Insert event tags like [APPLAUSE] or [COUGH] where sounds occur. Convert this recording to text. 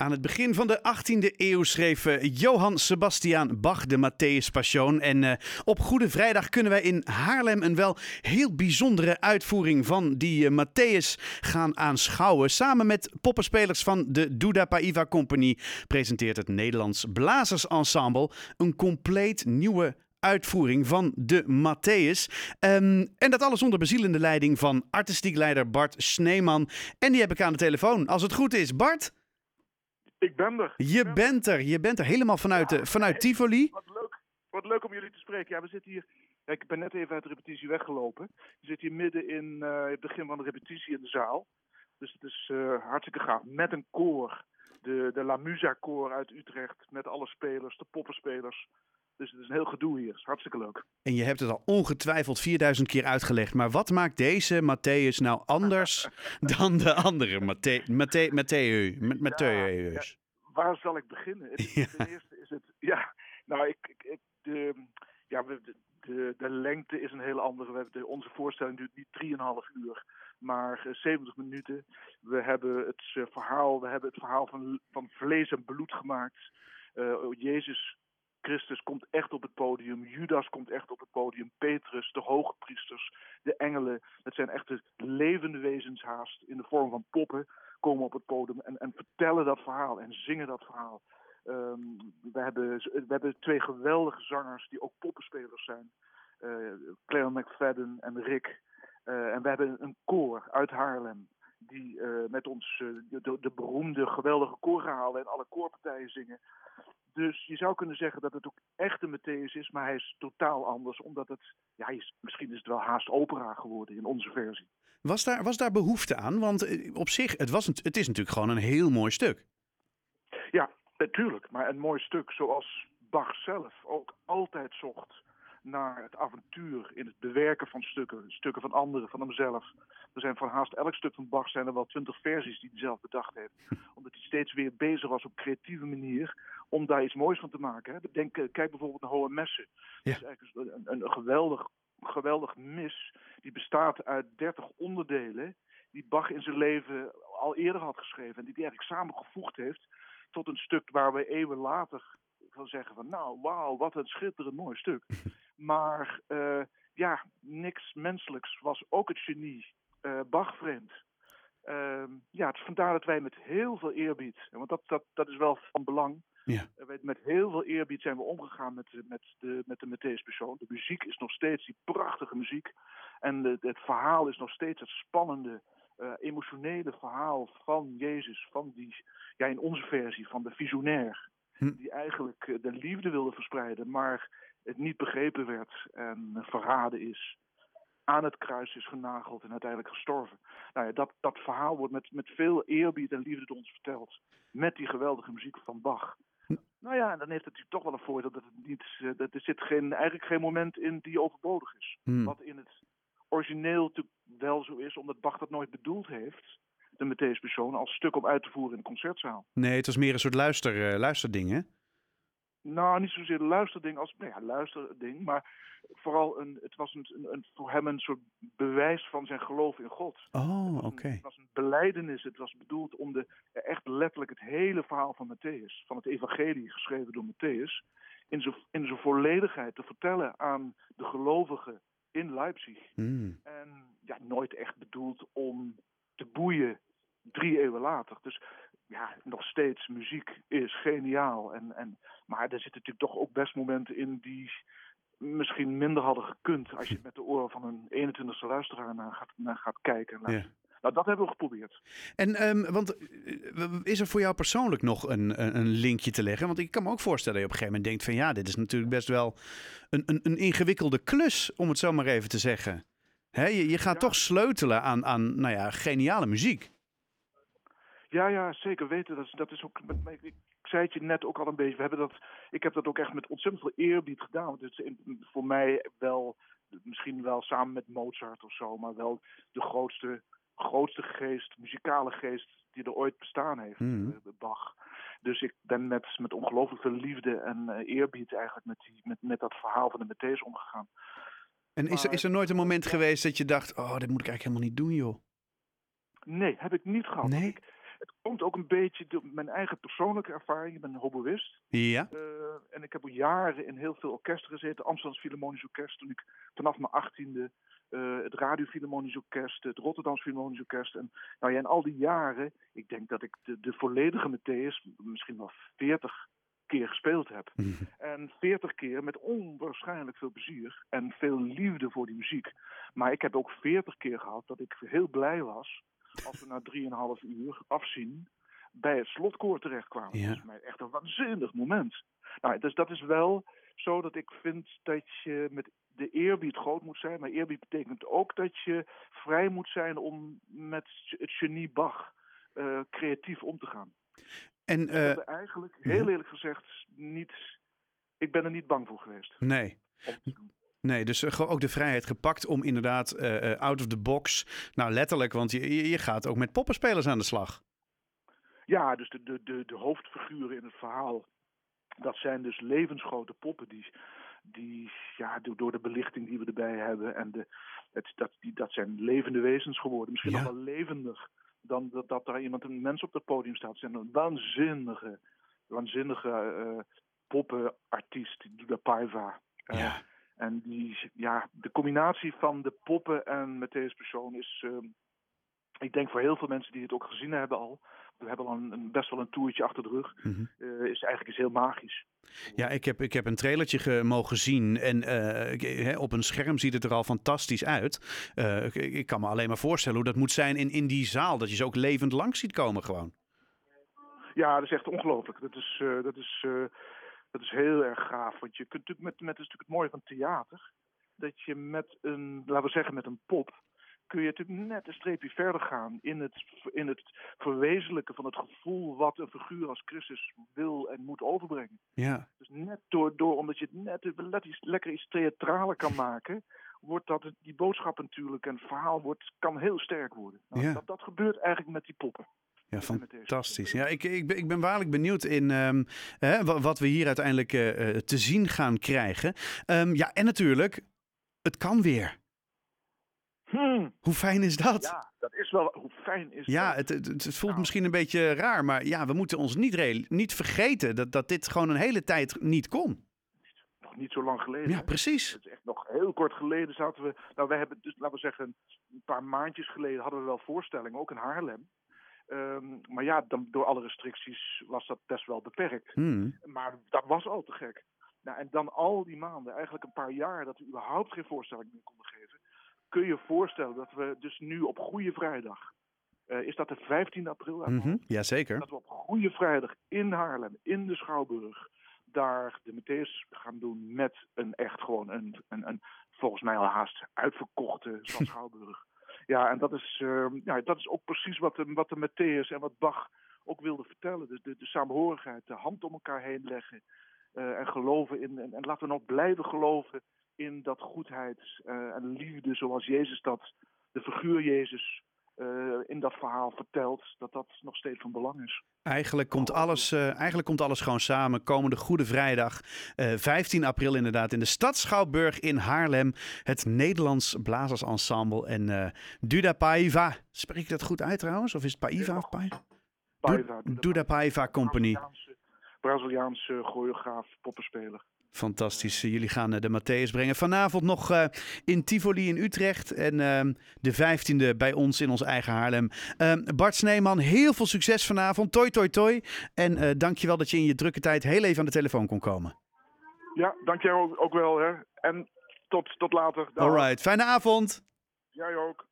Aan het begin van de 18e eeuw schreef uh, Johann Sebastian Bach de Matthäus Passion. En uh, op Goede Vrijdag kunnen wij in Haarlem een wel heel bijzondere uitvoering van die uh, Matthäus gaan aanschouwen. Samen met poppenspelers van de Duda Paiva Company presenteert het Nederlands Blazersensemble een compleet nieuwe uitvoering van de Matthäus. Um, en dat alles onder bezielende leiding van artistiek leider Bart Sneeman. En die heb ik aan de telefoon. Als het goed is, Bart... Ik ben er. Je bent er. Je bent er helemaal vanuit, ja, vanuit Tivoli. Wat leuk. Wat leuk om jullie te spreken. Ja, we zitten hier. Ja, ik ben net even uit de repetitie weggelopen. We zitten hier midden in uh, het begin van de repetitie in de zaal. Dus het is uh, hartstikke gaaf. Met een koor. De, de La Musa koor uit Utrecht. Met alle spelers, de poppenspelers. Dus het is een heel gedoe hier. Het is hartstikke leuk. En je hebt het al ongetwijfeld 4000 keer uitgelegd. Maar wat maakt deze Matthäus nou anders [LAUGHS] dan de andere Matthäus? Matthäus. Matthäus. Ja, waar zal ik beginnen? Het, ja. Ten eerste is het. Ja, nou, ik. ik de, ja, de, de, de lengte is een hele andere. We hebben de, onze voorstelling duurt niet 3,5 uur, maar 70 minuten. We hebben het uh, verhaal, we hebben het verhaal van, van vlees en bloed gemaakt. Uh, Jezus Christus komt echt op het podium, Judas komt echt op het podium, Petrus, de hoge priesters, de engelen. Dat zijn echte levende wezens haast in de vorm van poppen, komen op het podium en, en vertellen dat verhaal en zingen dat verhaal. Um, we, hebben, we hebben twee geweldige zangers die ook poppenspelers zijn. Uh, Claire McFadden en Rick. Uh, en we hebben een koor uit Haarlem die uh, met ons de, de, beroemde, geweldige koorgehalen en alle koorpartijen zingen. Dus je zou kunnen zeggen dat het ook echt een Matthäus is, maar hij is totaal anders, omdat het, ja, is, misschien is het wel haast opera geworden in onze versie. Was daar, was daar behoefte aan? Want op zich, het, was een, het is natuurlijk gewoon een heel mooi stuk. Ja, natuurlijk, maar een mooi stuk zoals Bach zelf ook altijd zocht naar het avontuur in het bewerken van stukken, stukken van anderen, van hemzelf. Er zijn van haast elk stuk van Bach zijn er wel twintig versies die hij zelf bedacht heeft. [LAUGHS] Omdat hij steeds weer bezig was op creatieve manier om daar iets moois van te maken. Denk, kijk bijvoorbeeld naar Hohe Messen. Ja. Dat is eigenlijk een, een geweldig, geweldig mis. Die bestaat uit dertig onderdelen die Bach in zijn leven al eerder had geschreven. En die hij eigenlijk samengevoegd heeft tot een stuk waar we eeuwen later van zeggen van nou, wauw, wat een schitterend mooi stuk. [LAUGHS] Maar uh, ja, niks menselijks was ook het genie uh, Bach vreemd. Uh, ja, het is vandaar dat wij met heel veel eerbied, want dat, dat, dat is wel van belang. Ja. Met heel veel eerbied zijn we omgegaan met, met de, met de Matthäus persoon. De muziek is nog steeds die prachtige muziek. En de, het verhaal is nog steeds het spannende, uh, emotionele verhaal van Jezus. Van die, ja, in onze versie, van de visionair. Hm. Die eigenlijk de liefde wilde verspreiden, maar het niet begrepen werd en verraden is. Aan het kruis is genageld en uiteindelijk gestorven. Nou ja, dat, dat verhaal wordt met, met veel eerbied en liefde door ons verteld. Met die geweldige muziek van Bach. Nou ja, en dan heeft het natuurlijk toch wel een voordeel dat het niet. Dat er zit geen, eigenlijk geen moment in die overbodig is. Hmm. Wat in het origineel natuurlijk wel zo is, omdat Bach dat nooit bedoeld heeft. De Matthäus persoon als stuk om uit te voeren in de concertzaal. Nee, het was meer een soort luister, uh, luisterding, hè? Nou, niet zozeer luisterding als. Nou ja, luisterding. Maar vooral een, het was een, een, voor hem een soort bewijs van zijn geloof in God. Oh, oké. Okay. Het was een beleidenis. Het was bedoeld om de, echt letterlijk het hele verhaal van Matthäus, van het evangelie geschreven door Matthäus, in zijn, in zijn volledigheid te vertellen aan de gelovigen in Leipzig. Mm. En ja, nooit echt bedoeld om te boeien drie eeuwen later. Dus ja, nog steeds muziek is geniaal. En, en, maar er zitten natuurlijk toch ook best momenten in die misschien minder hadden gekund als je met de oren van een 21ste luisteraar naar gaat, naar gaat kijken. Ja. Nou, dat hebben we geprobeerd. En, um, want is er voor jou persoonlijk nog een, een linkje te leggen? Want ik kan me ook voorstellen dat je op een gegeven moment denkt van ja, dit is natuurlijk best wel een, een, een ingewikkelde klus, om het zo maar even te zeggen. Hè, je, je gaat ja. toch sleutelen aan, aan nou ja, geniale muziek. Ja, ja, zeker weten. Dat is, dat is ook. Met, ik, ik zei het je net ook al een beetje. We hebben dat, ik heb dat ook echt met ontzettend veel eerbied gedaan. Het is voor mij wel, misschien wel samen met Mozart of zo, maar wel de grootste, grootste geest, muzikale geest die er ooit bestaan heeft, mm. Bach. Dus ik ben met, met ongelooflijk veel liefde en uh, eerbied eigenlijk met, die, met, met dat verhaal van de Matthäus omgegaan. En is, er, is er nooit een moment geweest dat je dacht, oh, dit moet ik eigenlijk helemaal niet doen, joh? Nee, heb ik niet gehad. Nee? Ik, Het komt ook een beetje door mijn eigen persoonlijke ervaring. Ik ben een hoboïst. Ja. Uh, en ik heb al jaren in heel veel orkesten gezeten. Amsterdam Philharmonisch Orkest. Toen ik vanaf mijn achttiende uh, het Radio Philharmonisch Orkest, het Rotterdams Philharmonisch Orkest. En, nou ja, in al die jaren, ik denk dat ik de, de volledige Matthäus misschien wel veertig keer gespeeld heb. En veertig keer met onwaarschijnlijk veel plezier en veel liefde voor die muziek. Maar ik heb ook veertig keer gehad dat ik heel blij was als we na drieënhalf uur afzien bij het slotkoor terechtkwamen. Ja. Dat is mij echt een waanzinnig moment. Nou, dus dat is wel zo dat ik vind dat je met de eerbied groot moet zijn. Maar eerbied betekent ook dat je vrij moet zijn om met het genie Bach uh, creatief om te gaan. En uh, ik eigenlijk, heel eerlijk gezegd, niet. Ik ben er niet bang voor geweest. Nee. Nee, dus gewoon ook de vrijheid gepakt om inderdaad uh, out of the box. Nou, letterlijk, want je, je gaat ook met poppenspelers aan de slag. Ja, dus de, de, de, de hoofdfiguren in het verhaal. Dat zijn dus levensgrote poppen die, die ja, door de belichting die we erbij hebben. En de, het, dat, die, dat zijn levende wezens geworden. Misschien Ja. nog wel levendig dan dat, dat daar iemand, een mens op het podium staat. Het zijn een waanzinnige, waanzinnige uh, poppenartiest, Duda Paiva. Uh, Ja. En die, ja, de combinatie van de poppen en Matthäus Persoon is, uh, ik denk voor heel veel mensen die het ook gezien hebben al, we hebben al een, best wel een toertje achter de rug, Mhm. uh, is eigenlijk is heel magisch. Ja, ik heb, ik heb een trailertje ge- mogen zien en uh, ik- hè, op een scherm ziet het er al fantastisch uit. Uh, ik, ik kan me alleen maar voorstellen hoe dat moet zijn in, in die zaal, dat je ze ook levend langs ziet komen gewoon. Ja, dat is echt ongelooflijk. Dat is, dat, is, dat is heel erg gaaf. Want je kunt natuurlijk met, met dat is natuurlijk het mooie van theater. Dat je met een, laten we zeggen, met een pop. Kun je natuurlijk net een streepje verder gaan in het, in het verwezenlijken van het gevoel wat een figuur als Christus wil en moet overbrengen. Ja, Dus net door, door omdat je het net iets- lekker iets theatraler kan maken, wordt dat het, die boodschap natuurlijk en het verhaal wordt, kan heel sterk worden. Nou, Ja. dat, dat gebeurt eigenlijk met die poppen. Ja fantastisch. Ja, ik, ik, ben, ik ben waarlijk benieuwd in ehm, hè, wat we hier uiteindelijk eh, eh, te zien gaan krijgen. Ehm, ja, en natuurlijk, het kan weer. Hmm. Hoe fijn is dat? Ja, dat is wel. Hoe fijn is Ja, dat? het, het, het voelt Nou. misschien een beetje raar, maar ja, we moeten ons niet, niet vergeten dat, dat dit gewoon een hele tijd niet kon. Nog niet zo lang geleden. Ja, precies. Het is echt nog heel kort geleden zaten we. Nou, wij hebben dus, laten we zeggen, een paar maandjes geleden hadden we wel voorstellingen, ook in Haarlem. Ehm, maar ja, dan, door alle restricties was dat best wel beperkt. Hmm. Maar dat was al te gek. Nou, en dan al die maanden, eigenlijk een paar jaar, dat we überhaupt geen voorstelling meer konden geven. Kun je je voorstellen dat we dus nu op Goede Vrijdag, eh, is dat de 15 april? Mhm. hoofd? Jazeker. dat we op Goede Vrijdag in Haarlem, in de Schouwburg, daar de Matthäus gaan doen met een echt gewoon een, een, een volgens mij al haast uitverkochte Stad [LAUGHS] Schouwburg. Ja, en dat is, eh, ja, dat is ook precies wat de, wat de Matthäus en wat Bach ook wilde vertellen. Dus de, de samenhorigheid, de hand om elkaar heen leggen eh, en geloven in, en, en laten we nog blijven geloven in dat goedheid eh, en liefde zoals Jezus dat, de figuur Jezus, eh, in dat verhaal vertelt, dat dat nog steeds van belang is. Eigenlijk komt, alles, eh, eigenlijk komt alles gewoon samen. Komende Goede Vrijdag, eh, 15 april inderdaad, in de stad Schouwburg in Haarlem. Het Nederlands Blazersensemble en eh Duda Paiva. Spreek ik dat goed uit trouwens? Of is het Paiva? of Paiva? Paiva, Duda Paiva Company. Braziliaanse, Braziliaanse choreograaf, poppenspeler. Fantastisch. Jullie gaan eh, de Matthäus brengen. Vanavond nog eh, in Tivoli in Utrecht. En ehm, de 15e bij ons in ons eigen Haarlem. Ehm, Bart Sneeman, heel veel succes vanavond. Toi, toi, toi. En eh dankjewel dat je in je drukke tijd heel even aan de telefoon kon komen. Ja, dank jij ook, ook wel. Hè. En tot, tot later. Dag. Alright, fijne avond. Jij ook.